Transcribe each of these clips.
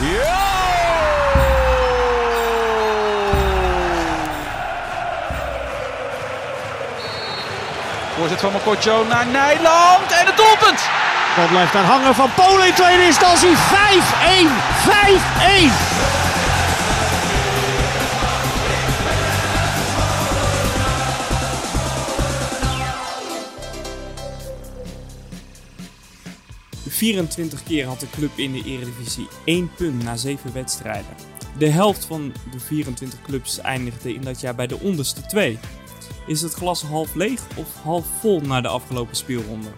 Ja! Van Mokotjo naar Nijland en het doelpunt! Bal blijft daar hangen van Polen in tweede instantie. 5-1. 5-1. 24 keer had de club in de Eredivisie 1 punt na 7 wedstrijden. De helft van de 24 clubs eindigde in dat jaar bij de onderste twee. Is het glas half leeg of half vol na de afgelopen speelronde?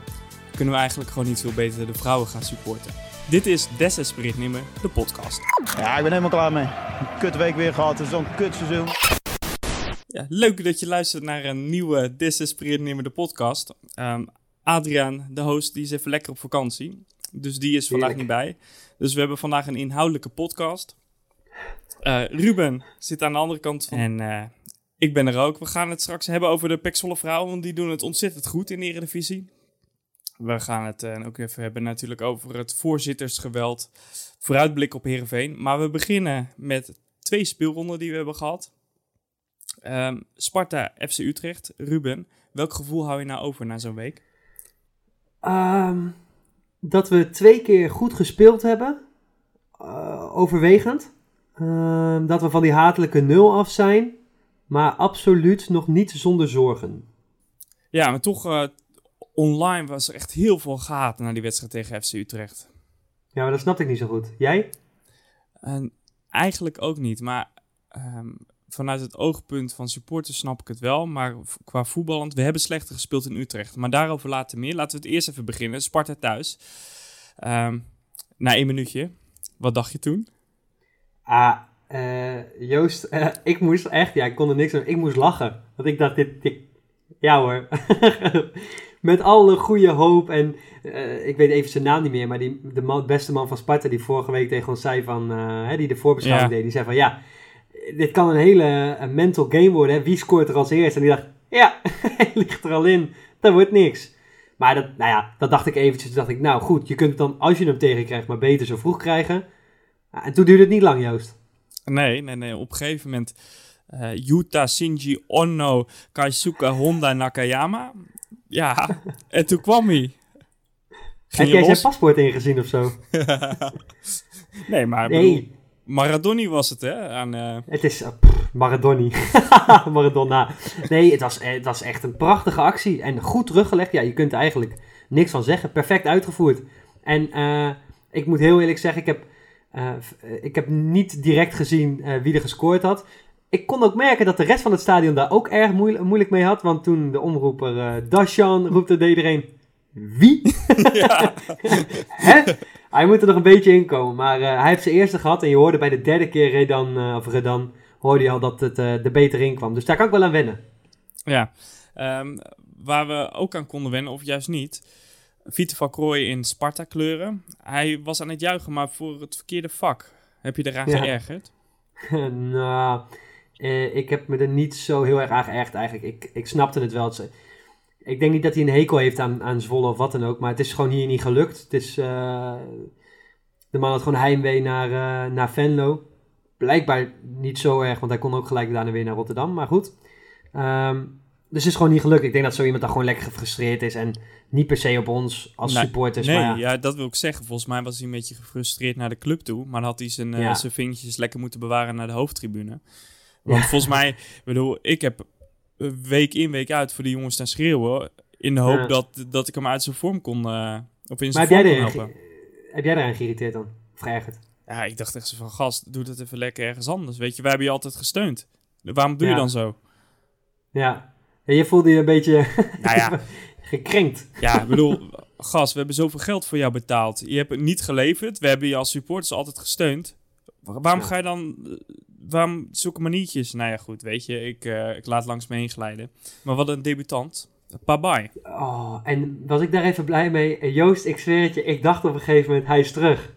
Kunnen we eigenlijk gewoon niet veel beter de vrouwen gaan supporten? Dit is Desesperatnimmer, de podcast. Ja, ik ben helemaal klaar mee. Een kut week weer gehad. Zo'n kut seizoen. Ja, leuk dat je luistert naar een nieuwe Desesperatnimmer, de podcast. Ehm, Adriaan, de host, die is even lekker op vakantie. Dus die is vandaag niet bij. Dus we hebben vandaag een inhoudelijke podcast. Eh, Ruben zit aan de andere kant van. En eh, ik ben er ook. We gaan het straks hebben over de Pexolle vrouwen, want die doen het ontzettend goed in de Eredivisie. We gaan het eh, ook even hebben natuurlijk over het voorzittersgeweld. Vooruitblik op Heerenveen. Maar we beginnen met twee speelronden die we hebben gehad. Ehm, Sparta, FC Utrecht. Ruben, welk gevoel hou je nou over na zo'n week? Ehm, dat we twee keer goed gespeeld hebben. Eh, overwegend. Ehm, dat we van die hatelijke nul af zijn. Maar absoluut nog niet zonder zorgen. Ja, maar toch, eh, online was er echt heel veel gehaat na die wedstrijd tegen FC Utrecht. Ja, maar dat snapte ik niet zo goed. Jij? En eigenlijk ook niet, maar ehm, vanuit het oogpunt van supporters snap ik het wel. Maar qua voetballend, we hebben slechter gespeeld in Utrecht. Maar daarover later meer. Laten we het eerst even beginnen. Sparta thuis. Ehm, na één minuutje. Wat dacht je toen? Ah, eh, Joost, ik moest echt, ja, ik kon er niks aan, ik moest lachen. Want ik dacht, dit, dit ja hoor. Met alle goede hoop en eh, ik weet even zijn naam niet meer, maar die, de man, beste man van Sparta die vorige week tegen ons zei van, eh, hè, die de voorbeschouwing Ja. deed, die zei van, ja, dit kan een hele eh, mental game worden, hè. wie scoort er als eerste? En die dacht, ja, hij ligt er al in, dat wordt niks. Maar dat, nou ja, dat dacht ik eventjes, toen dacht ik, nou goed, je kunt het dan, als je hem tegenkrijgt, maar beter zo vroeg krijgen. En toen duurde het niet lang, Joost. Nee, nee, nee. Op een gegeven moment. eh Yuta Shinji Ono Kaisuke Honda Nakayama. Ja, en toen kwam hij. Heb jij zijn paspoort ingezien of zo? nee, maar bedoel, Maradoni was het, hè? Aan, eh, het is uh, pff, Maradoni. Maradona. Nee, het was, eh, het was echt een prachtige actie. En goed teruggelegd. Ja, je kunt er eigenlijk niks van zeggen. Perfect uitgevoerd. En ik moet heel eerlijk zeggen, ik heb, ik heb niet direct gezien wie er gescoord had. Ik kon ook merken dat de rest van het stadion daar ook erg moeil- moeilijk mee had. Want toen de omroeper Dashan roepte, deed iedereen... Wie? ja. Hè? Hij moet er nog een beetje in komen. Maar eh, hij heeft zijn eerste gehad. En je hoorde bij de derde keer Redan, eh, of Redan, hoorde je al dat het eh er beter in kwam. Dus daar kan ik wel aan wennen. ja. Ehm, waar we ook aan konden wennen, of juist niet. Vite van Krooij in Sparta-kleuren. Hij was aan het juichen, maar voor het verkeerde vak. Heb je eraan Ja. geërgerd? nou, ik heb me er niet zo heel erg aan geërgerd eigenlijk. Ik, ik snapte het wel. Het Ik denk niet dat hij een hekel heeft aan, aan Zwolle of wat dan ook. Maar het is gewoon hier niet gelukt. Het is, eh, de man had gewoon heimwee naar, eh, naar Venlo. Blijkbaar niet zo erg, want hij kon ook gelijk daarna weer naar Rotterdam. Maar goed. Ehm, dus het is gewoon niet gelukt. Ik denk dat zo iemand dan gewoon lekker gefrustreerd is. En niet per se op ons als Nee, supporters. nee, maar ja. ja. dat wil ik zeggen. Volgens mij was hij een beetje gefrustreerd naar de club toe. Maar had hij zijn, eh, Ja. zijn vingertjes lekker moeten bewaren naar de hoofdtribune. Want volgens mij, ik bedoel, ik heb week in, week uit voor die jongens staan schreeuwen. In de hoop Ja. dat, dat ik hem uit zijn vorm kon, eh of in Maar zijn heb jij, vorm kon helpen. ge- heb jij eraan geïrriteerd dan? Of geërgerd? Ja, ik dacht echt zo van, gast, doe dat even lekker ergens anders. Weet je, wij hebben je altijd gesteund. Waarom doe Ja. je dan zo? Ja. En je voelde je een beetje Nou ja, gekrenkt. ja, ik bedoel, gast, we hebben zoveel geld voor jou betaald. Je hebt het niet geleverd. We hebben je als supporters altijd gesteund. Wa- Waarom Ja. ga je dan... eh, Waarom zulke maniertjes? Nou ja, goed, weet je, ik, eh, ik laat langs me heen glijden. Maar wat een debutant. Pabai. Oh, en was ik daar even blij mee. En Joost, ik zweer het je, ik dacht op een gegeven moment, hij is terug.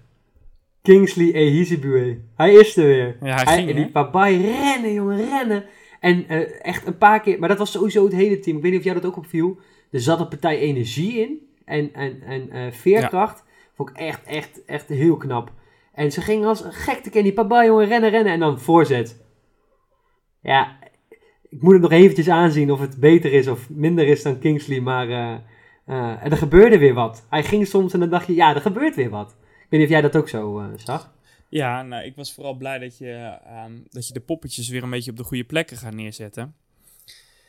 Kingsley Ehizibue. Hij is er weer. Ja, hij Hij- ging, die papai rennen, jongen, rennen. En eh, echt een paar keer, maar dat was sowieso het hele team. Ik weet niet of jou dat ook opviel. Er zat een partij energie in en, en, en eh, veerkracht. Vond ik echt, echt, echt heel knap. En ze ging als een gek te kennen, die papa jongen, rennen, rennen. En dan voorzet. Ja, ik moet het nog eventjes aanzien of het beter is of minder is dan Kingsley. Maar en er gebeurde weer wat. Hij ging soms en dan dacht je, ja, er gebeurt weer wat. Ik weet niet of jij dat ook zo eh, zag. Ja, nou, ik was vooral blij dat je, ehm, dat je de poppetjes weer een beetje op de goede plekken gaat neerzetten.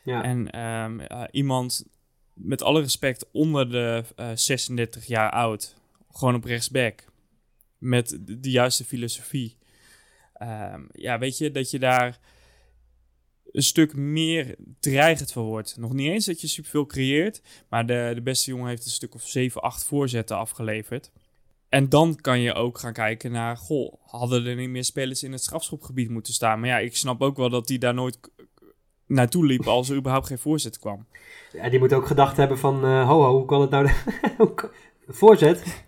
Ja, En ehm, eh, iemand met alle respect onder de eh, 36 jaar oud, gewoon op rechtsback, met de, de juiste filosofie. Ehm, ja, weet je, dat je daar een stuk meer dreigend van wordt. Nog niet eens dat je superveel creëert, maar de, de beste jongen heeft een stuk of 7, 8 voorzetten afgeleverd. En dan kan je ook gaan kijken naar, goh, hadden er niet meer spelers in het strafschopgebied moeten staan? Maar ja, ik snap ook wel dat die daar nooit naartoe liepen als er überhaupt geen voorzet kwam. ja die moet ook gedacht hebben van, eh, ho ho, hoe kan het nou... Voorzet?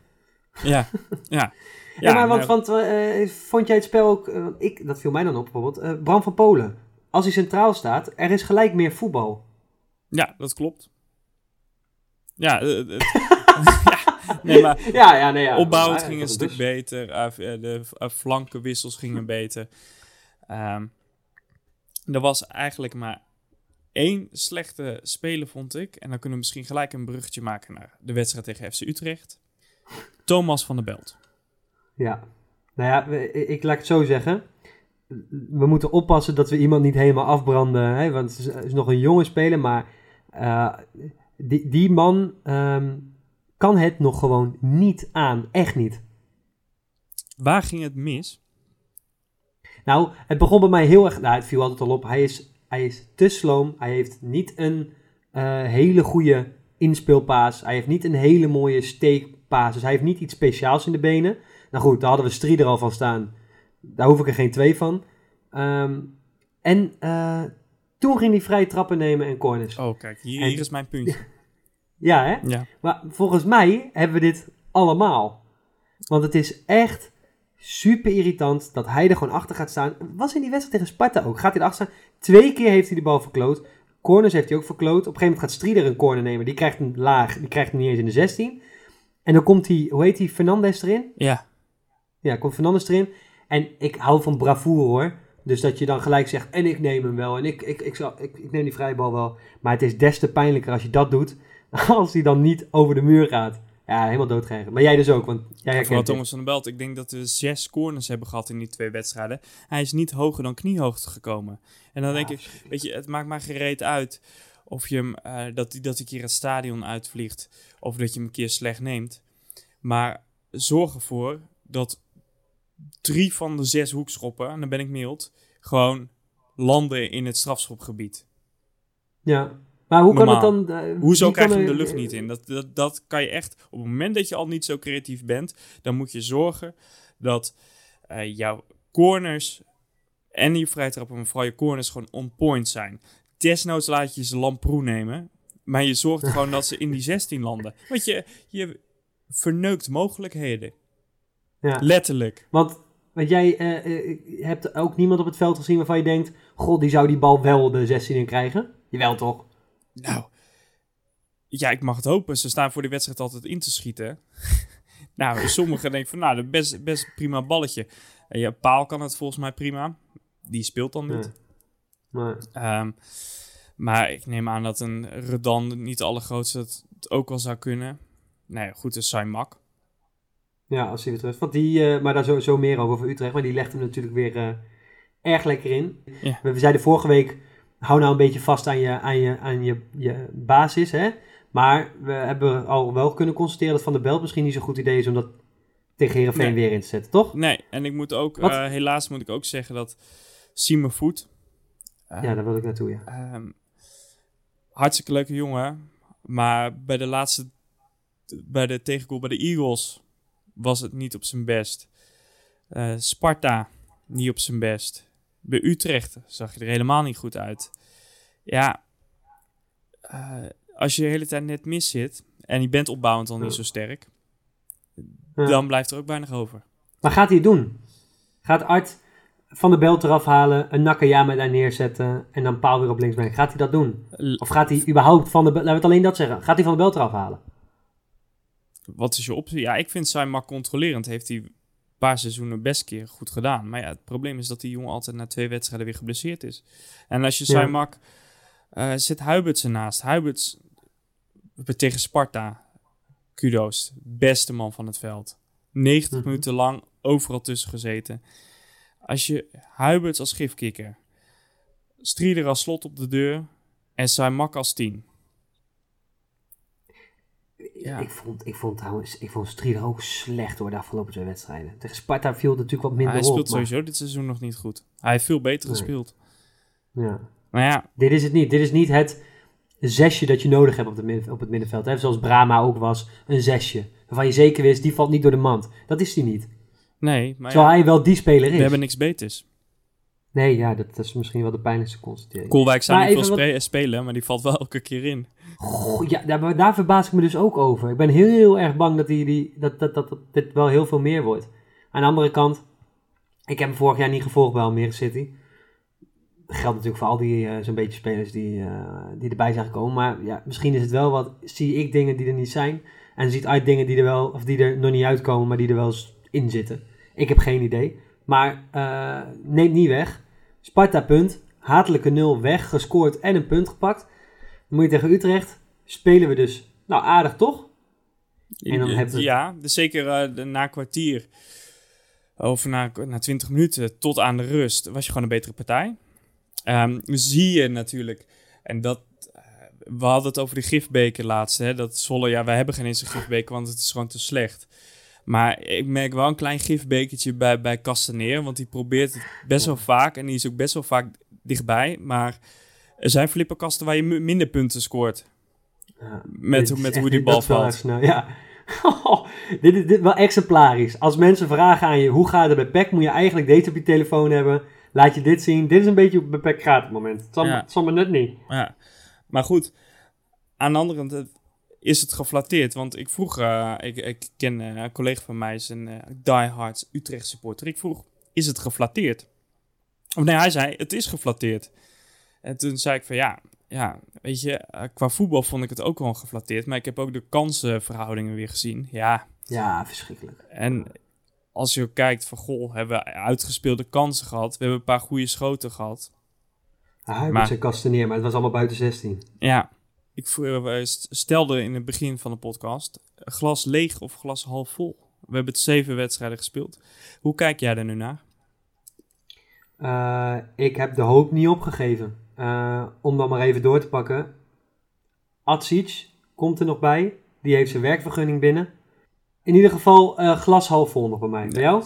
Ja, ja. Ja, maar nou, want, want eh, vond jij het spel ook... eh, ik, dat viel mij dan op bijvoorbeeld. eh, Bram van Polen. Als hij centraal staat, er is gelijk meer voetbal. Ja, dat klopt. Ja, ja, nee, maar Ja, ja, nee, ja. opbouwend ging een stuk dus. beter. de flankenwissels gingen beter. Ehm, er was eigenlijk maar één slechte speler, vond ik. En dan kunnen we misschien gelijk een bruggetje maken naar de wedstrijd tegen FC Utrecht. Thomas van der Belt. Ja. Nou ja, ik laat het zo zeggen. We moeten oppassen dat we iemand niet helemaal afbranden. Hè? Want het is, het is nog een jonge speler, maar eh, die, die man ehm, kan het nog gewoon niet aan. Echt niet. Waar ging het mis? Nou, het begon bij mij heel erg... Nou, het viel altijd al op. Hij is, hij is te sloom. Hij heeft niet een eh, hele goede inspeelpaas. Hij heeft niet een hele mooie steekpaas. Dus hij heeft niet iets speciaals in de benen. Nou goed, daar hadden we Strie er al van staan. Daar hoef ik er geen twee van. Ehm, en eh, toen ging hij vrije trappen nemen en corners. Oh, kijk, hier, En- hier is mijn puntje. Ja, hè? Ja. Maar volgens mij hebben we dit allemaal. Want het is echt super irritant dat hij er gewoon achter gaat staan. Was in die wedstrijd tegen Sparta ook. Gaat hij erachter staan? Twee keer heeft hij de bal verkloot. Corners heeft hij ook verkloot. Op een gegeven moment gaat Strieder een corner nemen. Die krijgt een laag. Die krijgt hem niet eens in de 16. En dan komt hij, hoe heet hij, Fernandes erin? Ja, Ja, komt Fernandes erin. En ik hou van bravoure hoor. Dus dat je dan gelijk zegt, en ik neem hem wel. En ik, ik, ik, zal, ik, ik neem die vrije bal wel. Maar het is des te pijnlijker als je dat doet. Als hij dan niet over de muur gaat. Ja, helemaal doodgeven. Maar jij dus ook, want jij herkent het. Thomas van der Belt. Ik denk dat we zes corners hebben gehad in die twee wedstrijden. Hij is niet hoger dan kniehoogte gekomen. En dan denk ik, weet je, het maakt maar gereed uit of je hem, eh, dat, dat een keer het stadion uitvliegt of dat je hem een keer slecht neemt. Maar zorg ervoor dat drie van de zes hoekschoppen, en dan ben ik mild, gewoon landen in het strafschopgebied. Ja. Maar hoe kan het dan... eh, Hoezo krijg je hem de lucht niet in? Dat, dat, dat kan je echt... Op het moment dat je al niet zo creatief bent... dan moet je zorgen dat eh, jouw corners... en je vrijtrappen, maar vooral je corners gewoon on point zijn. Desnoods laat je ze lamproe nemen... maar je zorgt gewoon dat ze in die 16 landen. Want je, je verneukt mogelijkheden. Ja. Letterlijk. Want, want jij eh, eh, hebt ook niemand op het veld gezien waarvan je denkt... God, die zou die bal wel de 16 in krijgen. Jawel toch? Nou, ja, ik mag het hopen. Ze staan voor die wedstrijd altijd in te schieten. nou, sommigen denken van, nou, best, best prima balletje. En ja, Paal kan het volgens mij prima. Die speelt dan niet. Ehm, maar ik neem aan dat een Redan, niet de allergrootste, het, ook wel zou kunnen. Nee, goed, dus zijn mak. Ja, als hij weer terug. Want die, eh, maar daar zo, zo meer over, over Utrecht. Maar die legt hem natuurlijk weer eh, erg lekker in. Ja. We, we zeiden vorige week... Hou nou een beetje vast aan je, aan je, aan je, je basis, hè. Maar we hebben al wel kunnen constateren dat Van der Belt misschien niet zo'n goed idee is om dat tegen Heerenveen Nee. weer in te zetten, toch? Nee, en ik moet ook, eh, helaas moet ik ook zeggen dat Simon Voet... Ja, daar wil ik naartoe, ja. Ehm, hartstikke leuke jongen. Maar bij de laatste, bij de tegengoal bij de Eagles was het niet op zijn best. Eh, Sparta niet op zijn best. Bij Utrecht zag je er helemaal niet goed uit. Ja, eh, als je de hele tijd net mis zit en je bent opbouwend al niet zo sterk, Ja. dan blijft er ook weinig over. Maar gaat hij het doen? Gaat Art Van der Belt eraf halen, een Nakayama daar neerzetten en dan Paal weer op links brengen? Gaat hij dat doen? Of gaat hij überhaupt Van Belt, laten we het alleen dat zeggen, gaat hij Van der Belt eraf halen? Wat is je optie? Ja, ik vind zijn maar controlerend heeft hij paar seizoenen best keer goed gedaan. Maar ja, het probleem is dat die jongen altijd na twee wedstrijden weer geblesseerd is. En als je Ja. Saimak... eh zit Huiberts ernaast. Huiberts tegen Sparta. Kudos. Beste man van het veld. 90 Mhm. minuten lang overal tussen gezeten. Als je Huiberts als gifkikker, Strieder als slot op de deur en Saimak als 10. Ja. Ik, vond, ik vond trouwens, ik vond Strieder ook slecht hoor, de afgelopen twee wedstrijden. Tegen Sparta viel het natuurlijk wat minder Hij op. speelt maar- sowieso dit seizoen nog niet goed. Hij heeft veel beter Nee. gespeeld. Ja. Maar ja, Dit is het niet. Dit is niet het zesje dat je nodig hebt op, de midden- op het middenveld. Hè? Zoals Brahma ook was, een zesje. Waarvan je zeker wist, die valt niet door de mand. Dat is die niet. nee, maar Terwijl ja, hij wel die speler we is. hebben niks beters. Nee, ja, dat, dat is misschien wel de pijnlijkste constatering. Koolwijk zou Maar niet veel wat- spelen, maar die valt wel elke keer in. Ja, daar, daar verbaas ik me dus ook over. Ik ben heel, heel erg bang dat, die, die, dat, dat, dat, dit wel heel veel meer wordt. Aan de andere kant, ik heb hem vorig jaar niet gevolgd bij Almere City. Dat geldt natuurlijk voor al die eh, zo'n beetje spelers die, eh, die erbij zijn gekomen. Maar ja, misschien is het wel wat, zie ik dingen die er niet zijn. En ziet uit dingen die er wel, of die er nog niet uitkomen, maar die er wel in zitten. Ik heb geen idee. Maar eh neemt niet weg. Sparta punt, hatelijke nul weg, gescoord en een punt gepakt. Dan moet je tegen Utrecht. Spelen we dus, nou aardig toch? En dan hebben we- Ja, dus zeker eh, na kwartier of na, na 20 minuten tot aan de rust was je gewoon een betere partij. Ehm, zie je natuurlijk, en dat, eh, we hadden het over de gifbeker laatst, hè, dat Zwolle, ja, wij hebben geen eens een gifbeker, want het is gewoon te slecht. Maar ik merk wel een klein gifbekertje bij, bij Castaneer, want die probeert het best wel vaak en die is ook best wel vaak dichtbij. Maar er zijn flipperkasten waar je mi- minder punten scoort. Ja, Met- met hoe die bal valt. snel, ja. dit is dit wel exemplarisch. Als mensen vragen aan je, hoe gaat het bij PEC, moet je eigenlijk deze op je telefoon hebben. Laat je dit zien. Dit is een beetje bij PEC gaat op het moment. Het zal, Ja. het zal me net niet. Ja, maar goed. Aan de andere kant is het geflatteerd. Want ik vroeg, eh, ik, ik ken eh, een collega van mij, is een eh, diehard Utrecht supporter. Ik vroeg, is het geflatteerd? Of nee, hij zei, het is geflatteerd. En toen zei ik van ja, ja weet je, eh, qua voetbal vond ik het ook wel geflatteerd. Maar ik heb ook de kansenverhoudingen weer gezien. Ja, Ja, verschrikkelijk. en als je kijkt van, goh, hebben we uitgespeelde kansen gehad. We hebben een paar goede schoten gehad. Hij Maar- zijn kasten neer, maar het was allemaal buiten 16. Ja, ik eh, st- stelde in het begin van de podcast: glas leeg of glas half vol? We hebben het zeven wedstrijden gespeeld. Hoe kijk jij er nu naar? Eh, ik heb de hoop niet opgegeven. Eh, om dan maar even door te pakken. Atsic komt er nog bij. Die heeft zijn werkvergunning binnen. In ieder geval eh glas half vol nog bij mij. Bij jou?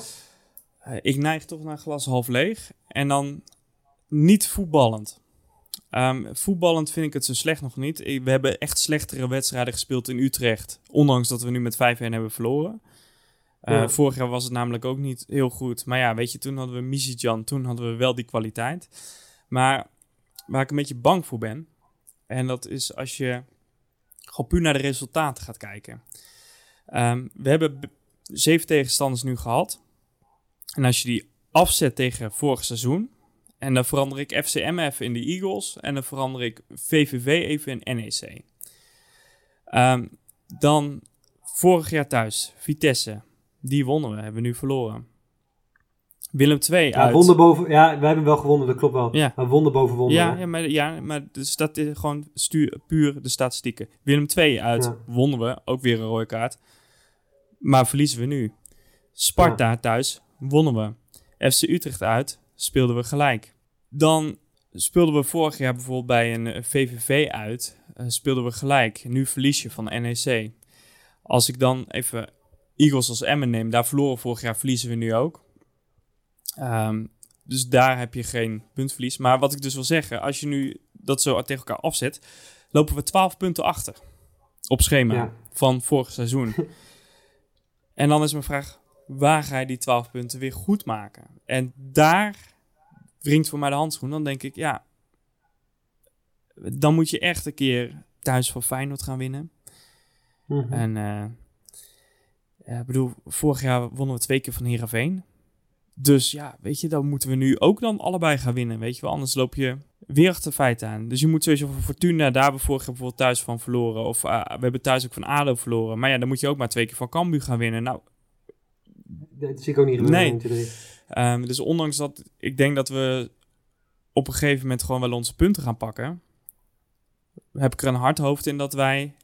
Eh, ik neig toch naar glas half leeg. En dan niet voetballend. Ehm, voetballend vind ik het zo slecht nog niet. We hebben echt slechtere wedstrijden gespeeld in Utrecht. Ondanks dat we nu met 5-1 hebben verloren. Ja. Vorig jaar was het namelijk ook niet heel goed. Maar ja, weet je, toen hadden we Misitjan. Toen hadden we wel die kwaliteit. Maar waar ik een beetje bang voor ben. En dat is als je gewoon puur naar de resultaten gaat kijken. Ehm, we hebben zeven tegenstanders nu gehad. En als je die afzet tegen vorig seizoen. En dan verander ik FCM even in de Eagles. En dan verander ik VVV even in NEC. Ehm, dan vorig jaar thuis, Vitesse. Die wonnen we, hebben we nu verloren. Willem 2 Ja, uit. wonder boven, ja, we hebben wel gewonnen, dat klopt wel. Ja. Maar wonder boven wonder. Ja, ja, maar, ja, maar de stat is gewoon stuur, puur de statistieken. Willem 2 uit Ja. wonnen we, ook weer een rode kaart. Maar verliezen we nu. Sparta thuis wonnen we. FC Utrecht uit speelden we gelijk. Dan speelden we vorig jaar bijvoorbeeld bij een eh, VVV uit. eh, speelden we gelijk. Nu verlies je van NEC. Als ik dan even Eagles als Emmen neem, daar verloren vorig jaar, verliezen we nu ook. Ehm, dus daar heb je geen puntverlies. Maar wat ik dus wil zeggen, als je nu dat zo tegen elkaar afzet, lopen we 12 punten achter op schema Ja. van vorig seizoen. en dan is mijn vraag, waar ga je die 12 punten weer goed maken? En daar wringt voor mij de handschoen. Dan denk ik, ja, dan moet je echt een keer thuis van Feyenoord gaan winnen. Mhm. En eh, ja, ik bedoel, vorig jaar wonnen we twee keer van Heerenveen. Dus ja, weet je, dan moeten we nu ook dan allebei gaan winnen. Weet je wel, anders loop je weer achter feiten aan. Dus je moet sowieso voor Fortuna, daar hebben we vorig jaar bijvoorbeeld thuis van verloren. Of eh, we hebben thuis ook van ADO verloren. Maar ja, dan moet je ook maar twee keer van Cambuur gaan winnen. Nou, Dat zie ik ook niet gebeuren. Nee. in 1, 2, 3. Ehm, dus ondanks dat ik denk dat we op een gegeven moment gewoon wel onze punten gaan pakken, heb ik er een hard hoofd in dat wij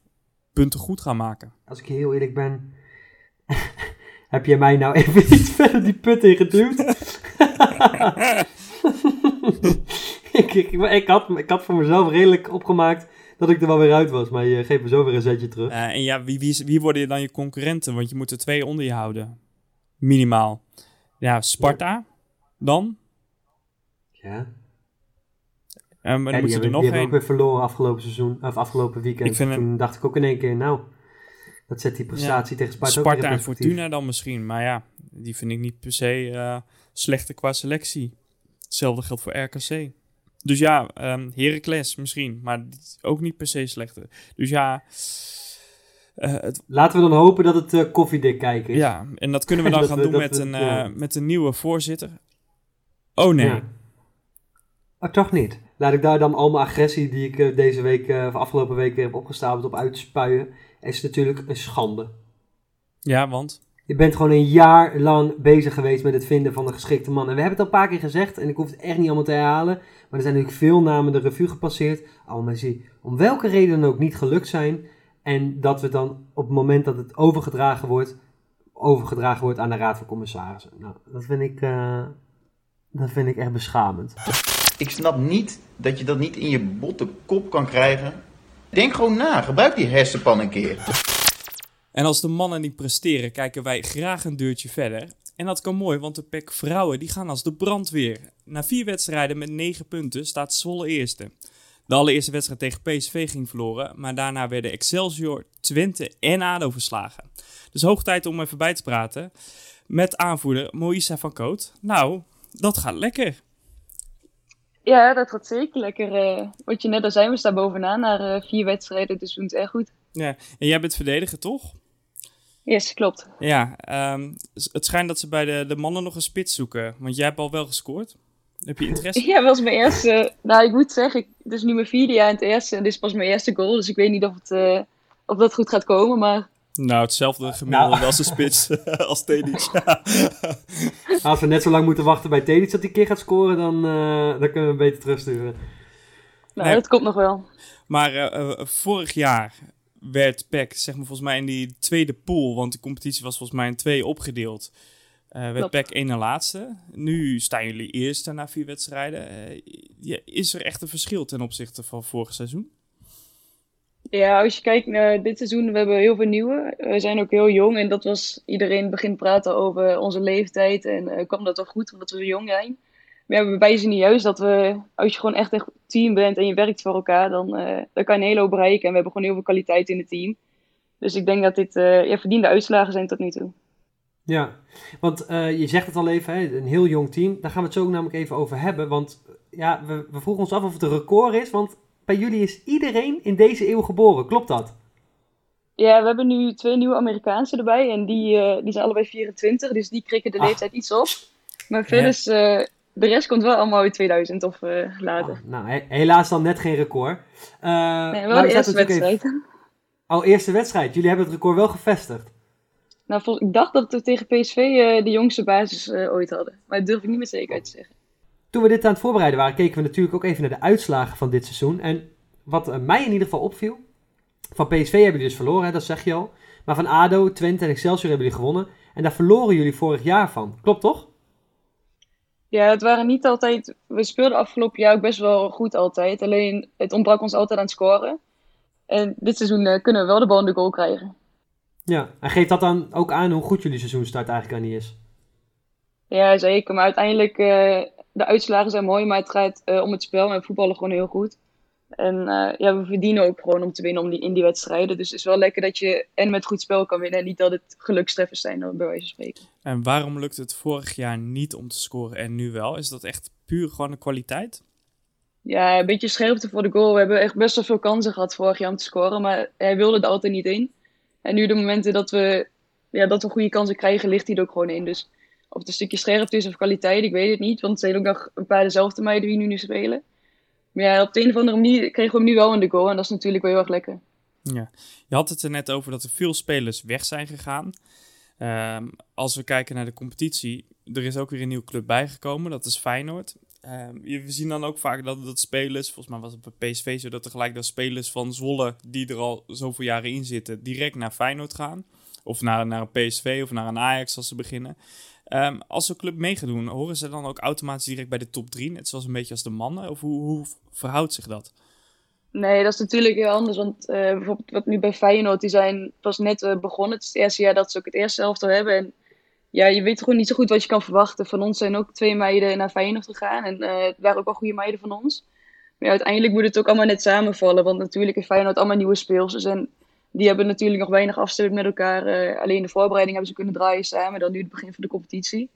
punten goed gaan maken. Als ik heel eerlijk ben, heb jij mij nou even iets verder die put in geduwd? ik, ik, ik, had, ik had voor mezelf redelijk opgemaakt dat ik er wel weer uit was, maar je geeft me zo weer een zetje terug. Eh, en ja, wie, wie, wie worden dan je concurrenten? Want je moet er twee onder je houden. Minimaal. Ja, Sparta. Dan. Ja. Maar Ja, dan je er hebben, nog die hebben ook weer verloren afgelopen seizoen, of afgelopen weekend. Vind Toen dacht ik ook in één keer, nou, dat zet die prestatie tegen Sparta, Sparta en. Fortuna dan misschien. Maar ja, die vind ik niet per se eh, slechter qua selectie. Hetzelfde geldt voor RKC. Dus ja, ehm Heracles misschien. Maar ook niet per se slechter. Dus ja, eh, het, Laten we dan hopen dat het eh, koffiedik kijken is. ja, en dat kunnen we dan gaan we- doen met, we- een, ja. met een nieuwe voorzitter. Oh nee. Ja. Oh, toch niet. Laat ik daar dan al mijn agressie die ik deze week, of afgelopen week weer heb opgestapeld op uitspuien. Is natuurlijk een schande. Ja, want? Je bent gewoon een jaar lang bezig geweest met het vinden van een geschikte man. En we hebben het al een paar keer gezegd, en ik hoef het echt niet allemaal te herhalen. Maar er zijn natuurlijk veel namen de revue gepasseerd. Allemaal die om welke reden dan ook niet gelukt zijn. En dat we dan op het moment dat het overgedragen wordt, overgedragen wordt aan de Raad van Commissarissen. Nou, dat vind ik, eh, dat vind ik echt beschamend. Ik snap niet dat je dat niet in je botte kop kan krijgen. Denk gewoon na, gebruik die hersenpan een keer. En als de mannen niet presteren, kijken wij graag een deurtje verder. En dat kan mooi, want de PEC vrouwen die gaan als de brandweer. Na vier wedstrijden met negen punten staat Zwolle eerste. De allereerste wedstrijd tegen PSV ging verloren, maar daarna werden Excelsior, Twente en ADO verslagen. Dus hoog tijd om even bij te praten met aanvoerder Moïsa van Koot. Nou, dat gaat lekker. Ja, dat gaat zeker lekker. eh, wat je net al zei, we staan bovenaan na eh, vier wedstrijden, dus we doen het echt goed. Ja, en jij bent verdediger, toch? Yes, klopt. Ja, ehm, het schijnt dat ze bij de, de mannen nog een spits zoeken, want jij hebt al wel gescoord. Heb je interesse? Ja, was mijn eerste. Nou, ik moet zeggen, ik, het is nu mijn vierde jaar in het eerste en dit is pas mijn eerste goal, dus ik weet niet of, het, eh, of dat goed gaat komen, maar Nou, hetzelfde gemiddelde Nou. als een spits als Tedic. Als we net zo lang moeten wachten bij Tedic dat hij een keer gaat scoren, dan, eh, dan kunnen we hem beter terugsturen. nou, Nee. dat komt nog wel. maar eh, eh, vorig jaar werd PEC, zeg maar volgens mij in die tweede pool, want de competitie was volgens mij in twee opgedeeld, eh, werd. PEC één na laatste. Nu staan jullie eerste na vier wedstrijden. Ja, is er echt een verschil ten opzichte van vorig seizoen? Ja, als je kijkt naar dit seizoen, we hebben heel veel nieuwe. We zijn ook heel jong en dat was, iedereen begint praten over onze leeftijd en eh kwam dat wel goed omdat we jong zijn. Maar we wijzen niet juist dat we, als je gewoon echt een team bent en je werkt voor elkaar, dan, eh, dan kan je een hele hoop bereiken. En we hebben gewoon heel veel kwaliteit in het team. Dus ik denk dat dit eh, ja, verdiende uitslagen zijn tot nu toe. Ja, want je zegt het al even, hè, een heel jong team. Daar gaan we het zo namelijk even over hebben. Want ja, we, we vroegen ons af of het een record is. Want bij jullie is iedereen in deze eeuw geboren. Klopt dat? Ja, we hebben nu twee nieuwe Amerikaanse erbij en die, eh, die zijn allebei 24, dus die krikken de Ah. leeftijd iets op. Maar verder is eh, de rest komt wel allemaal uit 2000 of eh, later. Ah, nou, he- helaas dan net geen record. Nee, we wel de zetten eerste wedstrijd. even- Oh, eerste wedstrijd. Jullie hebben het record wel gevestigd. Nou, ik dacht dat we tegen PSV de jongste basis ooit hadden. Maar dat durf ik niet met zekerheid te zeggen. Toen we dit aan het voorbereiden waren, keken we natuurlijk ook even naar de uitslagen van dit seizoen. En wat eh, mij in ieder geval opviel, van PSV hebben jullie dus verloren, hè, dat zeg je al. Maar van ADO, Twente en Excelsior hebben jullie gewonnen. En daar verloren jullie vorig jaar van. Klopt toch? Ja, het waren niet altijd... We speelden afgelopen jaar ook best wel goed altijd. Alleen, het ontbrak ons altijd aan het scoren. En dit seizoen eh, kunnen we wel de bal in de goal krijgen. Ja. En geeft dat dan ook aan hoe goed jullie seizoenstart eigenlijk aan niet is? Ja, zeker. Maar uiteindelijk, eh, de uitslagen zijn mooi, maar het gaat eh, om het spel. En voetballen gewoon heel goed. En eh, ja, we verdienen ook gewoon om te winnen om die, in die wedstrijden. Dus het is wel lekker dat je en met goed spel kan winnen. En niet dat het gelukstreffers zijn, bij wijze van spreken. En waarom lukt het vorig jaar niet om te scoren en nu wel? Is dat echt puur gewoon een kwaliteit? Ja, een beetje scherpte voor de goal. We hebben echt best wel veel kansen gehad vorig jaar om te scoren. Maar hij wilde er altijd niet in. En nu de momenten dat we, ja, dat we goede kansen krijgen, ligt hij er ook gewoon in. Dus of het een stukje scherpte is of kwaliteit, ik weet het niet. Want het zijn ook nog een paar dezelfde meiden die nu, nu spelen. Maar ja, op de een of andere manier kregen we hem nu wel in de goal. En dat is natuurlijk wel heel erg lekker. Ja. Je had het er net over dat er veel spelers weg zijn gegaan. Ehm, als we kijken naar de competitie, er is ook weer een nieuwe club bijgekomen, dat is Feyenoord. Je- we zien dan ook vaak dat, dat spelers, volgens mij was het bij PSV zo, dat er gelijk dat spelers van Zwolle, die er al zoveel jaren in zitten, direct naar Feyenoord gaan. Of naar, naar een PSV of naar een Ajax als ze beginnen. Ehm, als zo'n club mee gaat doen, horen ze dan ook automatisch direct bij de top 3, net zoals een beetje als de mannen? Of hoe, hoe verhoudt zich dat? Nee, dat is natuurlijk heel anders. Want eh, bijvoorbeeld wat nu bij Feyenoord, die zijn pas net eh, begonnen. Het is het eerste jaar dat ze ook het eerste elftal hebben. En ja, je weet gewoon niet zo goed wat je kan verwachten. Van ons zijn ook twee meiden naar Feyenoord gegaan. En eh, het waren ook wel goede meiden van ons. Maar uiteindelijk moet het ook allemaal net samenvallen. Want natuurlijk heeft Feyenoord allemaal nieuwe speelsters. En die hebben natuurlijk nog weinig afstemming met elkaar. Eh, alleen de voorbereiding hebben ze kunnen draaien samen. Dan nu het begin van de competitie.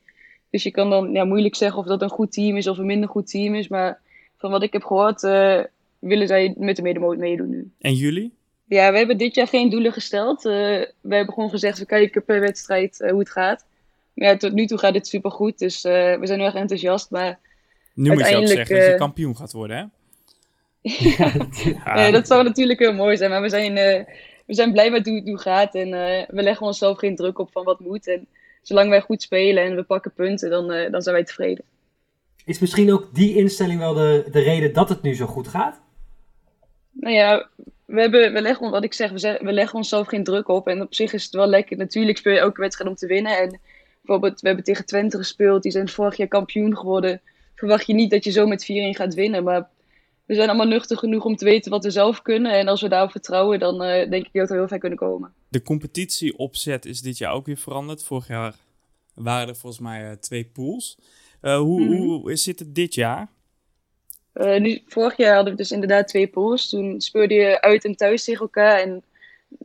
Dus je kan dan ja, moeilijk zeggen of dat een goed team is of een minder goed team is. Maar van wat ik heb gehoord, eh, willen zij met de medemoot meedoen nu. En jullie? Ja, we hebben dit jaar geen doelen gesteld. Eh, we hebben gewoon gezegd, we kijken per wedstrijd hoe het gaat. Maar ja, tot nu toe gaat het supergoed, dus we zijn heel erg enthousiast. Maar Nu moet je ook zeggen dat je kampioen gaat worden, hè? eh, dat zou natuurlijk heel mooi zijn. Maar we zijn, we zijn blij met hoe het nu gaat. En eh, we leggen onszelf geen druk op van wat moet. En zolang wij goed spelen en we pakken punten, dan, eh, dan zijn wij tevreden. Is misschien ook die instelling wel de, de reden dat het nu zo goed gaat? Nou ja, we, hebben, we leggen, wat ik zeg, we, zeg- we leggen onszelf geen druk op. En op zich is het wel lekker. Natuurlijk speel je elke wedstrijd om te winnen. En bijvoorbeeld, we hebben tegen Twente gespeeld. Die zijn vorig jaar kampioen geworden. Verwacht je niet dat je zo met 4-1 gaat winnen. Maar we zijn allemaal nuchter genoeg om te weten wat we zelf kunnen. En als we daarop vertrouwen, dan eh, denk ik dat we heel ver kunnen komen. De competitieopzet is dit jaar ook weer veranderd. Vorig jaar waren er volgens mij eh, twee pools. Eh, hoe, hoe zit het dit jaar? Nu, vorig jaar hadden we dus inderdaad twee pools. Toen speelde je uit en thuis tegen elkaar. En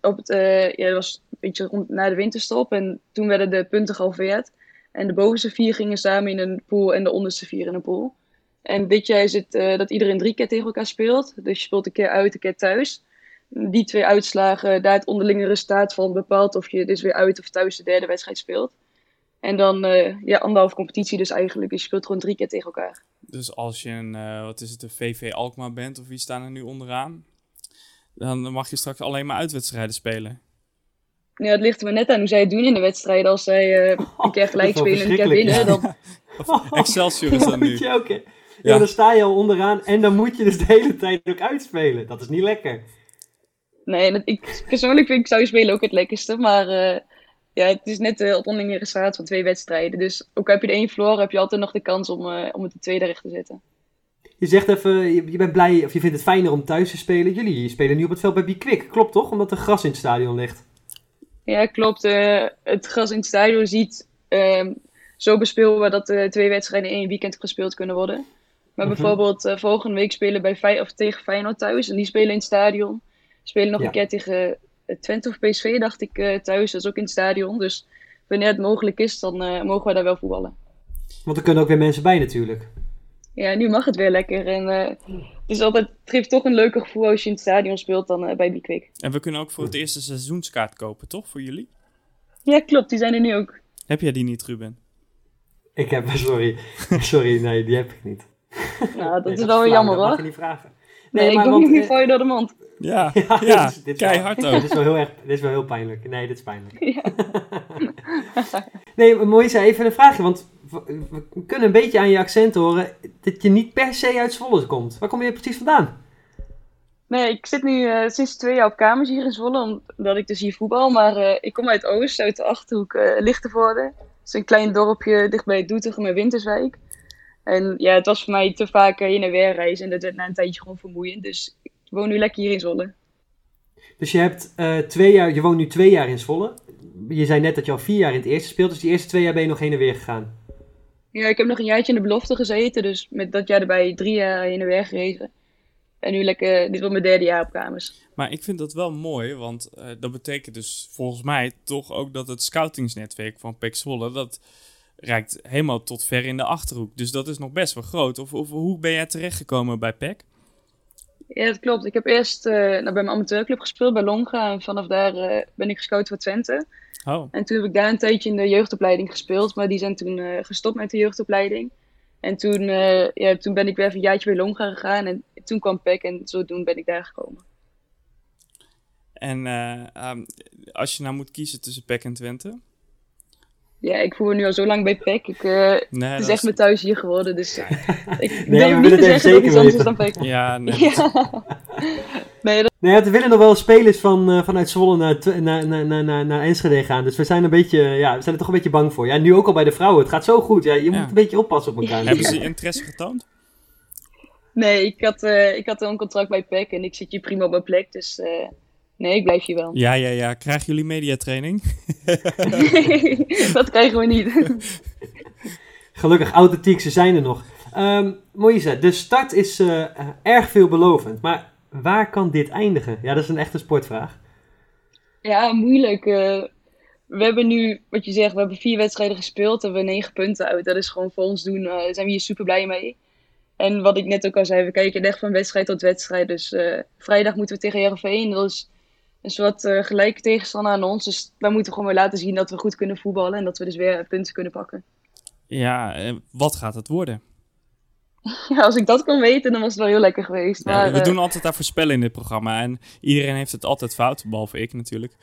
op het, ja, dat was een beetje rond na de winterstop. En toen werden de punten gehalveerd. En de bovenste vier gingen samen in een pool en de onderste vier in een pool. En dit jaar is het eh, dat iedereen drie keer tegen elkaar speelt. Dus je speelt een keer uit, een keer thuis. Die twee uitslagen, daar het onderlinge resultaat van bepaalt of je dus weer uit of thuis de derde wedstrijd speelt. En dan eh, ja, anderhalf competitie dus eigenlijk. Dus je speelt gewoon drie keer tegen elkaar. Dus als je een, eh, wat is het, een VV Alkmaar bent, of wie staan er nu onderaan? Dan mag je straks alleen maar uitwedstrijden spelen. Ja, het ligt er maar net aan hoe zij het doen in de wedstrijd. Als zij eh, een keer gelijk dat spelen en een keer winnen, ja. dan... Excelsior is Ja, dat nu. je ook, hè? Ja. Ja. dan sta je al onderaan en dan moet je dus de hele tijd ook uitspelen. Dat is niet lekker. Nee, dat, ik, persoonlijk vind ik zou je spelen ook het lekkerste. Maar eh, ja, het is net het onderlinge resultaat van twee wedstrijden. Dus ook heb je de één verloren, heb je altijd nog de kans om, eh, om het de tweede recht te zetten. Je zegt even, je, bent blij, of je vindt het fijner om thuis te spelen. Jullie spelen nu op het veld bij Bikwik, klopt toch? Omdat er gras in het stadion ligt. Ja, klopt. eh, het gras in het stadion ziet ehm, zo bespeelbaar dat de twee wedstrijden in één weekend gespeeld kunnen worden. Maar Mhm. bijvoorbeeld eh, volgende week spelen bij Fey of tegen Feyenoord thuis. En die spelen in het stadion. Spelen nog Ja. een keer tegen eh, Twente of PSV, dacht ik, eh, thuis. Dat is ook in het stadion. Dus wanneer het mogelijk is, dan eh, mogen we daar wel voetballen. Want er kunnen ook weer mensen bij natuurlijk. Ja, nu mag het weer lekker. En eh, het, is altijd, het geeft toch een leuker gevoel als je in het stadion speelt dan eh, bij Bikwik. En we kunnen ook voor het eerste seizoenskaart kopen, toch? Voor jullie? Ja, klopt. Die zijn er nu ook. Heb jij die niet, Ruben? Ik heb, sorry, sorry, nee, die heb ik niet. Nou, dat Nee, is wel weer jammer dat mag hoor. je niet vragen. Nee, ik maar doe want, niet eh, voor je door de mond. Ja, Ja, ja, dit is- dit is wel- keihard Dit ook. is wel heel erg, dit is wel heel pijnlijk. Nee, dit is pijnlijk. Ja. Nee, maar Moïse, even een vraagje, want we, we kunnen een beetje aan je accent horen dat je niet per se uit Zwolle komt. Waar kom je precies vandaan? Nee, ik zit nu eh, sinds twee jaar op kamers hier in Zwolle, omdat ik dus hier voetbal. Maar eh, ik kom uit Oost, uit de Achterhoek, eh Lichtenvoorde. Het is een klein dorpje dichtbij Doetinchem en Winterswijk. En ja, het was voor mij te vaak eh, heen en weer reizen en dat werd na een tijdje gewoon vermoeiend. Dus ik woon nu lekker hier in Zwolle. Dus je, hebt, eh, twee jaar, je woont nu twee jaar in Zwolle. Je zei net dat je al vier jaar in het eerste speelt, dus die eerste twee jaar ben je nog heen en weer gegaan. Ja, ik heb nog een jaartje in de belofte gezeten, dus met dat jaar erbij drie jaar heen en weer gereisd. En nu lekker, dit wordt mijn derde jaar op kamers. Maar ik vind dat wel mooi, want eh, dat betekent dus volgens mij toch ook dat het scoutingsnetwerk van PEC Zwolle, dat reikt helemaal tot ver in de Achterhoek. Dus dat is nog best wel groot. Of, of hoe ben jij terechtgekomen bij PEC? Ja, dat klopt. Ik heb eerst eh, nou, bij mijn amateurclub gespeeld, bij Longa. En vanaf daar eh, ben ik gescout voor Twente. Oh, En toen heb ik daar een tijdje in de jeugdopleiding gespeeld. Maar die zijn toen eh, gestopt met de jeugdopleiding. En toen, ja, toen ben ik weer even een jaartje bij Longa gegaan. En toen kwam PEC en zodoende ben ik daar gekomen. en eh, ehm, als je nou moet kiezen tussen PEC en Twente? Ja, ik voel me nu al zo lang bij PEC. Ik, eh, Nee, het is echt mijn thuis hier geworden. Dus eh, ik willen niet het te zeggen dat iets anders dan PEC. Ja, nee. Ja. Nee, dat, Nee, er willen nog wel spelers van, eh, vanuit Zwolle naar, naar, naar, naar, naar, naar Enschede gaan. Dus we zijn, een beetje, ja, we zijn er toch een beetje bang voor. Ja, nu ook al bij de vrouwen. Het gaat zo goed. Ja, je Ja. moet een beetje oppassen op elkaar. Hebben ze interesse getoond? nee, ik had, eh, ik had een contract bij PEC en ik zit hier prima op mijn plek. Dus eh, nee, ik blijf hier wel. Ja, ja, ja. Krijgen jullie mediatraining? dat krijgen we niet. Gelukkig, authentiek, ze zijn er nog. Ehm Moïse, de start is eh, eh, erg veelbelovend. Maar waar kan dit eindigen? Ja, dat is een echte sportvraag. Ja, moeilijk. eh. we hebben nu, wat je zegt, we hebben vier wedstrijden gespeeld. Hebben we negen punten uit. Dat is gewoon voor ons doen. eh, Daar zijn we hier super blij mee. En wat ik net ook al zei, we kijken echt van wedstrijd tot wedstrijd. Dus eh, vrijdag moeten we tegen Heerenveen. Dat is een soort eh gelijke tegenstander aan ons. Dus wij moeten gewoon weer laten zien dat we goed kunnen voetballen. En dat we dus weer punten kunnen pakken. Ja, eh, wat gaat het worden? Ja, als ik dat kon weten, dan was het wel heel lekker geweest. Ja, Maar, we eh, doen altijd daar voorspellen in dit programma. En iedereen heeft het altijd fout, behalve ik natuurlijk.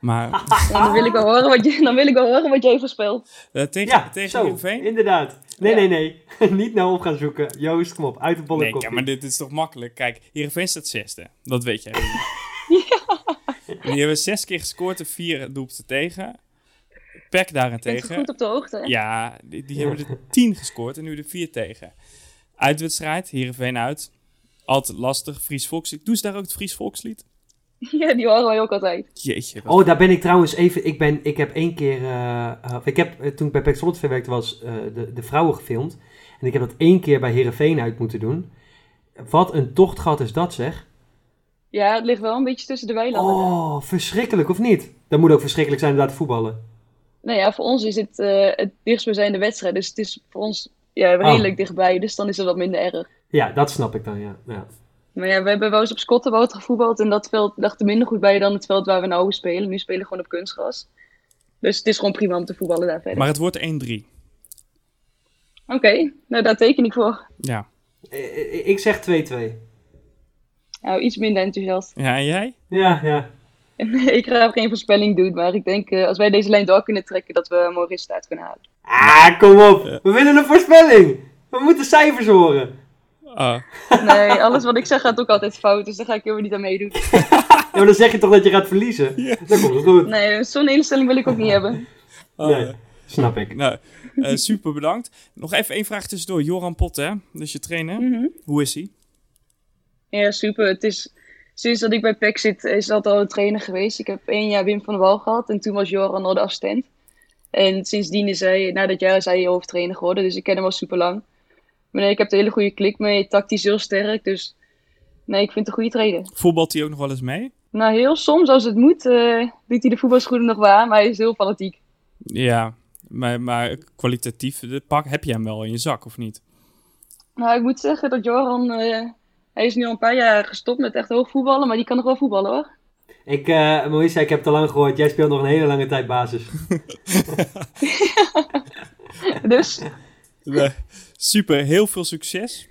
Maar ja, dan, wil ik wel horen wat je, dan wil ik wel horen wat jij voorspelt. eh, tegen, Ja, tegen zo, Heerenveen? inderdaad. Nee, Ja. nee, nee. Niet nou op gaan zoeken. Joost, kom op. Uit de bolle Nee, ja, maar dit is toch makkelijk. Kijk, Heerenveen staat zesde. Dat weet jij. En die hebben zes keer gescoord en vier doelpunten tegen. Peck daarentegen. goed op de hoogte. hè? Ja, die, die hebben er tien gescoord en nu er vier tegen. Uitwedstrijd, Heerenveen uit. Altijd lastig. Fries Volkslied. Doe ze daar ook het Fries Volkslied? Ja, die horen wij ook altijd. Jeetje. Oh, daar ben ik trouwens even. Ik, ben, ik heb één keer. eh, eh, ik heb eh, toen ik bij Pek Zwolle werkte, was eh, de, de vrouwen gefilmd. En ik heb dat één keer bij Herenveen uit moeten doen. Wat een tochtgat is dat, zeg. Ja, het ligt wel een beetje tussen de weilanden. Oh, verschrikkelijk of niet? Dat moet ook verschrikkelijk zijn om daar te voetballen. Nou ja, voor ons is het uh, het dichtstbijzijnde wedstrijd. Dus het is voor ons ja, redelijk Oh. dichtbij. Dus dan is het wat minder erg. Ja, dat snap ik dan, ja. ja. Maar ja, we hebben wel eens op Schottenwoud gevoetbald. En dat veld lag er minder goed bij dan het veld waar we nou spelen. Nu spelen we gewoon op kunstgras. Dus het is gewoon prima om te voetballen daar verder. Maar het wordt 1-3. Oké, nou daar teken ik voor. Ja. Eh, eh, Ik zeg 2-2. Nou, iets minder enthousiast. Ja, en jij? Ja, ja. ik ga geen voorspelling doen. Maar ik denk eh, als wij deze lijn door kunnen trekken, dat we mooi resultaat kunnen halen. Ah, kom op. We willen een voorspelling. We moeten cijfers horen. Ah, Nee, alles wat ik zeg gaat ook altijd fout. Dus daar ga ik helemaal niet aan meedoen. Ja, maar dan zeg je toch dat je gaat verliezen? Dan komt het goed. Nee, zo'n instelling wil ik ook niet hebben. oh, Nee. ja. Snap ik. Nou, eh, super bedankt. Nog even één vraag tussendoor. Joran Pot, hè? Dus je trainer. Mhm. Hoe is hij? Ja, super. Het is, sinds dat ik bij PEC zit, is dat al een trainer geweest. Ik heb één jaar Wim van der Wal gehad en toen was Joran al de assistent. En sindsdien is hij, na dat jaar is hij hoofdtrainer geworden, dus ik ken hem al super lang. Maar nee, ik heb een hele goede klik mee, tactisch heel sterk, dus nee, ik vind het een goede trainer. Voetbalt hij ook nog wel eens mee? Nou, heel soms als het moet, eh, doet hij de voetbalschoenen nog waar, maar hij is heel fanatiek. Ja, maar, maar kwalitatief de pak heb je hem wel in je zak, of niet? Nou, ik moet zeggen dat Joran, eh, hij is nu al een paar jaar gestopt met echt hoog voetballen, maar die kan nog wel voetballen hoor. Ik, eh Maurice, ik heb te lang gehoord. Jij speelt nog een hele lange tijd basis. Dus, Eh, super, heel veel succes.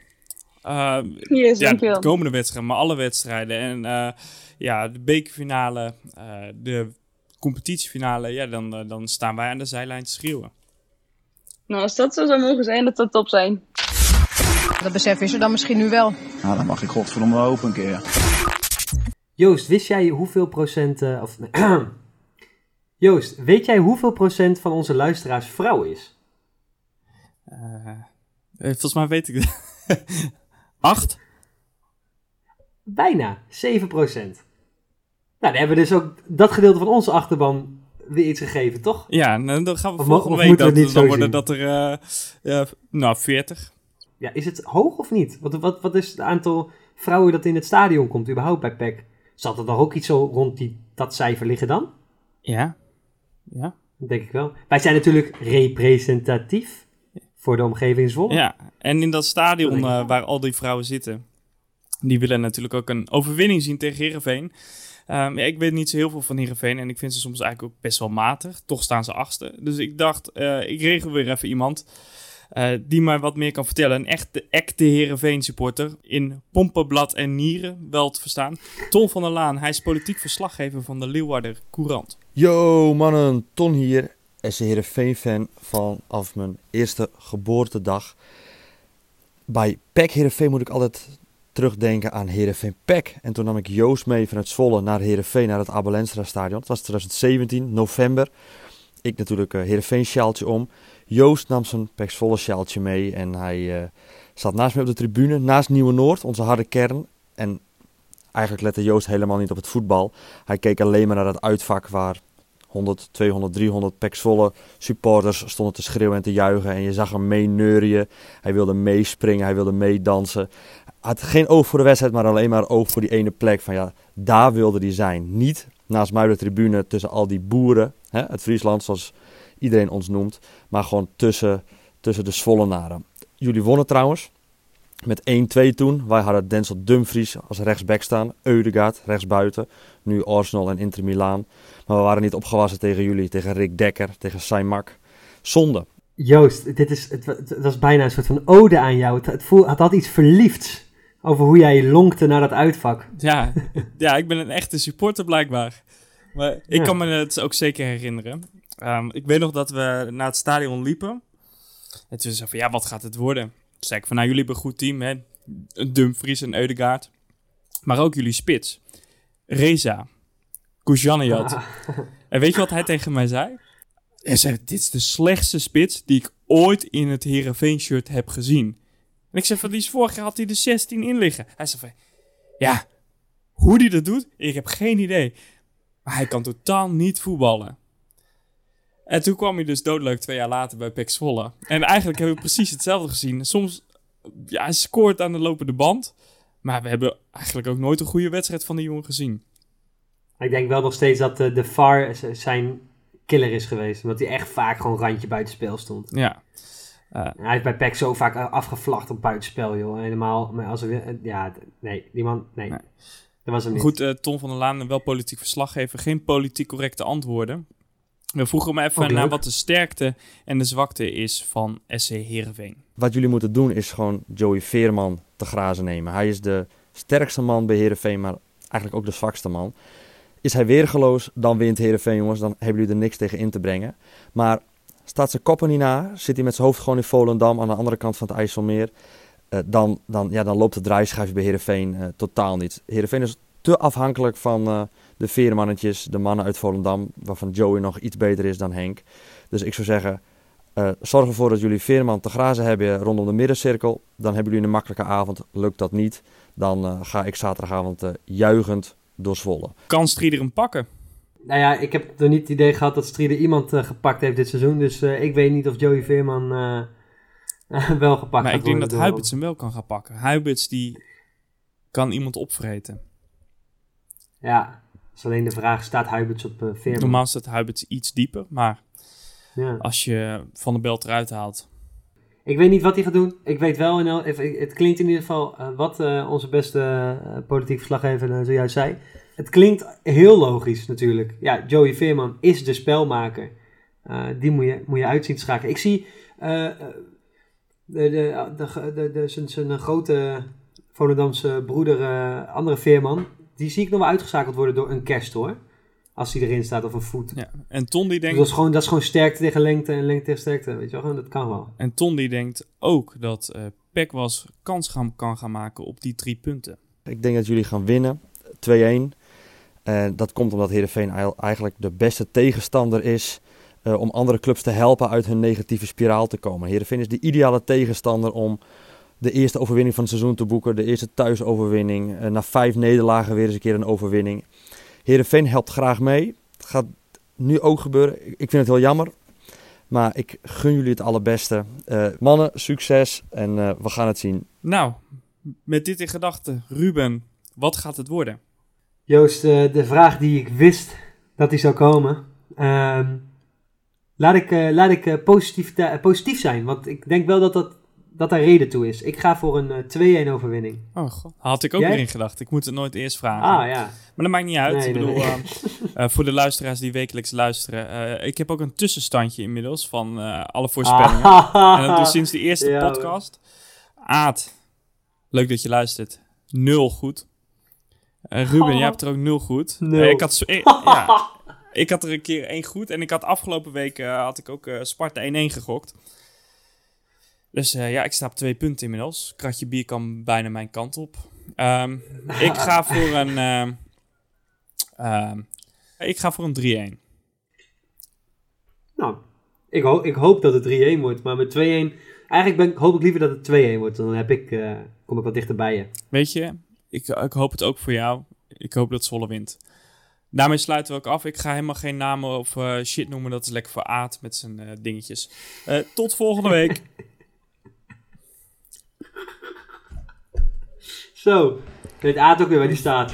Uh, yes, ja, de komende wedstrijden, maar alle wedstrijden. En eh, ja, de bekerfinale, eh, de competitiefinale, ja, dan, eh, dan staan wij aan de zijlijn te schreeuwen. Nou, als dat zo zou mogen zijn, dat zou top zijn. Dat besef is er dan misschien nu wel. Nou, dan mag ik godverdomme wel open een keer. Joost, wist jij hoeveel procent... eh, of, Joost, weet jij hoeveel procent van onze luisteraars vrouw is? Eh, eh, volgens mij weet ik het. Acht? Bijna, 7 procent. Nou, dan hebben we dus ook dat gedeelte van onze achterban weer iets gegeven, toch? Ja, nou, dan gaan we volgende of week we dat, dan worden zien? dat er, eh, ja, nou, 40. Ja, is het hoog of niet? Wat, wat, wat is het aantal vrouwen dat in het stadion komt überhaupt bij PEC? Zal er dan ook iets zo rond die, dat cijfer liggen dan? Ja. Ja. Dat denk ik wel. Wij zijn natuurlijk representatief voor de omgeving Zwolle. Ja, en in dat stadion eh, waar al die vrouwen zitten, die willen natuurlijk ook een overwinning zien tegen Heerenveen. Ehm, ja, ik weet niet zo heel veel van Heerenveen en ik vind ze soms eigenlijk ook best wel matig. Toch staan ze achtste. Dus ik dacht, eh, ik regel weer even iemand eh, die mij wat meer kan vertellen. Een echte, echte Heerenveen supporter in pompenblad en nieren, wel te verstaan. Ton van der Laan, hij is politiek verslaggever van de Leeuwarder Courant. Yo mannen, Ton hier. SC Heerenveen-fan vanaf mijn eerste geboortedag. Bij PEC Heerenveen moet ik altijd terugdenken aan Heerenveen PEC. En toen nam ik Joost mee vanuit Zwolle naar Heerenveen, naar het Abelensra stadion. Het was 2017, november. Ik natuurlijk uh, Heerenveen sjaaltje om. Joost nam zijn PEC Zwolle sjaaltje mee en hij uh, zat naast mij op de tribune, naast Nieuwe Noord, onze harde kern. En eigenlijk lette Joost helemaal niet op het voetbal. Hij keek alleen maar naar het uitvak waar 100, 200, 300 peksvolle supporters stonden te schreeuwen en te juichen. En je zag hem mee neurien. Hij wilde meespringen, hij wilde meedansen. Had geen oog voor de wedstrijd, maar alleen maar oog voor die ene plek. Van ja, daar wilde hij zijn. Niet naast mij de tribune tussen al die boeren. Hè, het Friesland, zoals iedereen ons noemt. Maar gewoon tussen, tussen de Zwollenaren. Jullie wonnen trouwens. Met 1-2 toen. Wij hadden Denzel Dumfries als rechtsback staan. Eudegaard rechtsbuiten. Nu Arsenal en Inter Milaan. Maar we waren niet opgewassen tegen jullie. Tegen Rick Dekker. Tegen Saimak. Zonde. Joost, dit is, het, het was bijna een soort van ode aan jou. Het, het, voel, het had iets verliefds. Over hoe jij lonkte naar dat uitvak. Ja, ja ik ben een echte supporter blijkbaar. Maar ik Ja. kan me het ook zeker herinneren. Ehm, ik weet nog dat we naar het stadion liepen. En toen zei van, ja, wat gaat het worden? Toen zei ik van, nou, jullie hebben een goed team, hè. Een Dumfries en Eudegaard. Maar ook jullie spits. Reza. Kujanejad. Ah. En weet je wat hij tegen mij zei? Hij zei, dit is de slechtste spits die ik ooit in het Heerenveen-shirt heb gezien. En ik zei van, die is vorig jaar had hij de 16 in liggen. Hij zei van, ja, hoe die dat doet, ik heb geen idee. Maar hij kan totaal niet voetballen. En toen kwam hij dus doodleuk twee jaar later bij Pek Zwolle. En eigenlijk hebben we precies hetzelfde gezien. Soms, ja, hij scoort aan de lopende band. Maar we hebben eigenlijk ook nooit een goede wedstrijd van die jongen gezien. Ik denk wel nog steeds dat eh, de VAR z- zijn killer is geweest. Omdat hij echt vaak gewoon randje buitenspel stond. Ja. Hij heeft bij PEC zo vaak eh, afgevlacht op buitenspel, joh. Helemaal, maar als er eh, ja, nee, die man, nee. Nee. Dat was hem niet. Goed, eh Tom van der Laan, wel politiek verslaggever. Geen politiek correcte antwoorden. We vroegen me even naar wat de sterkte en de zwakte is van SC Heerenveen. Wat jullie moeten doen is gewoon Joey Veerman te grazen nemen. Hij is de sterkste man bij Heerenveen, maar eigenlijk ook de zwakste man. Is hij weergeloos, dan wint Heerenveen, jongens. Dan hebben jullie er niks tegen in te brengen. Maar staat zijn koppen niet na, zit hij met zijn hoofd gewoon in Volendam aan de andere kant van het IJsselmeer. eh, dan, dan, ja, dan loopt de draaischijf bij Heerenveen eh, totaal niet. Heerenveen is te afhankelijk van eh, de veermannetjes, de mannen uit Volendam, waarvan Joey nog iets beter is dan Henk. Dus ik zou zeggen, eh, zorg ervoor dat jullie Veerman te grazen hebben rondom de middencirkel. Dan hebben jullie een makkelijke avond. Lukt dat niet, dan eh, ga ik zaterdagavond eh, juichend door Zwolle. Kan Strieder hem pakken? Nou ja, ik heb er niet het idee gehad dat Strieder iemand gepakt heeft dit seizoen. Dus eh, ik weet niet of Joey Veerman eh, wel gepakt Maar gaat ik denk dat Huibits hem wel kan gaan pakken. Huibits die kan iemand opvreten. Ja, is alleen de vraag, staat Huibits op eh Veerman? Normaal staat Huibits iets dieper, maar Ja. als je Van de Belt eruit haalt... Ik weet niet wat hij gaat doen. Ik weet wel, in het klinkt in ieder geval eh, wat eh, onze beste politiek verslaggever zojuist zei. Het klinkt heel logisch natuurlijk. Ja, Joey Veerman is de spelmaker. Die moet je, moet je uitzien te schakelen. Ik zie de, de, de, de, zijn, zijn grote Volendamse broeder, andere Veerman, die zie ik nog wel uitgeschakeld worden door een kerst hoor. Als die erin staat of een voet. Ja. En Ton die Dus denkt... dat, is gewoon, dat is gewoon sterkte tegen lengte en lengte tegen sterkte. Weet je wel, Gewoon, dat kan wel. En Ton die denkt ook dat eh Peck was kans gaan, kan gaan maken op die drie punten. Ik denk dat jullie gaan winnen, 2-1. En dat komt omdat Heerenveen eil- eigenlijk de beste tegenstander is eh, om andere clubs te helpen uit hun negatieve spiraal te komen. Heerenveen is de ideale tegenstander om de eerste overwinning van het seizoen te boeken. De eerste thuisoverwinning. Eh, na vijf nederlagen weer eens een keer een overwinning. Heerenveen helpt graag mee. Het gaat nu ook gebeuren. Ik vind het heel jammer. Maar ik gun jullie het allerbeste. Eh, mannen, succes en eh, we gaan het zien. Nou, met dit in gedachten, Ruben, wat gaat het worden? Joost, eh, de vraag die ik wist dat die zou komen. Ehm, laat ik, eh, laat ik positief, positief zijn, want ik denk wel dat, dat, dat daar reden toe is. Ik ga voor een eh, 2-1 overwinning. Oh, god. Had ik ook Jij? weer in gedacht. Ik moet het nooit eerst vragen. Ah ja. Maar dat maakt niet uit. Nee, ik bedoel, nee. eh, eh, voor de luisteraars die wekelijks luisteren. eh, ik heb ook een tussenstandje inmiddels van eh, alle voorspellingen. Ah, En dat dus sinds de eerste Ja, podcast. Aad, leuk dat je luistert. Nul goed. Eh, Ruben, Oh. jij hebt er ook nul goed. Nul. Eh, ik had eh, ja, ik had er een keer één goed. En ik had afgelopen week eh, had ik ook eh, Sparta 1-1 gegokt. Dus eh, ja, ik sta op twee punten inmiddels. Kratje bier kan bijna mijn kant op. Ehm, ik ga voor een... ehm, ik ga voor een 3-1. Nou, ik, ho ik hoop dat het 3-1 wordt, maar met 2-1... Eigenlijk ben, hoop ik liever dat het 2-1 wordt. Dan heb ik, eh, kom ik wat dichter bij je. Weet je, ik, ik hoop het ook voor jou. Ik hoop dat Zwolle wint. Daarmee sluiten we ook af. Ik ga helemaal geen namen of eh, shit noemen. Dat is lekker voor Aad met zijn dingetjes. Eh, tot volgende week. Zo, ik weet Aad ook weer waar die staat.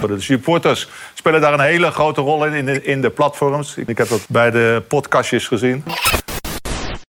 De supporters spelen daar een hele grote rol in, in de, in de platforms. Ik heb dat bij de podcastjes gezien.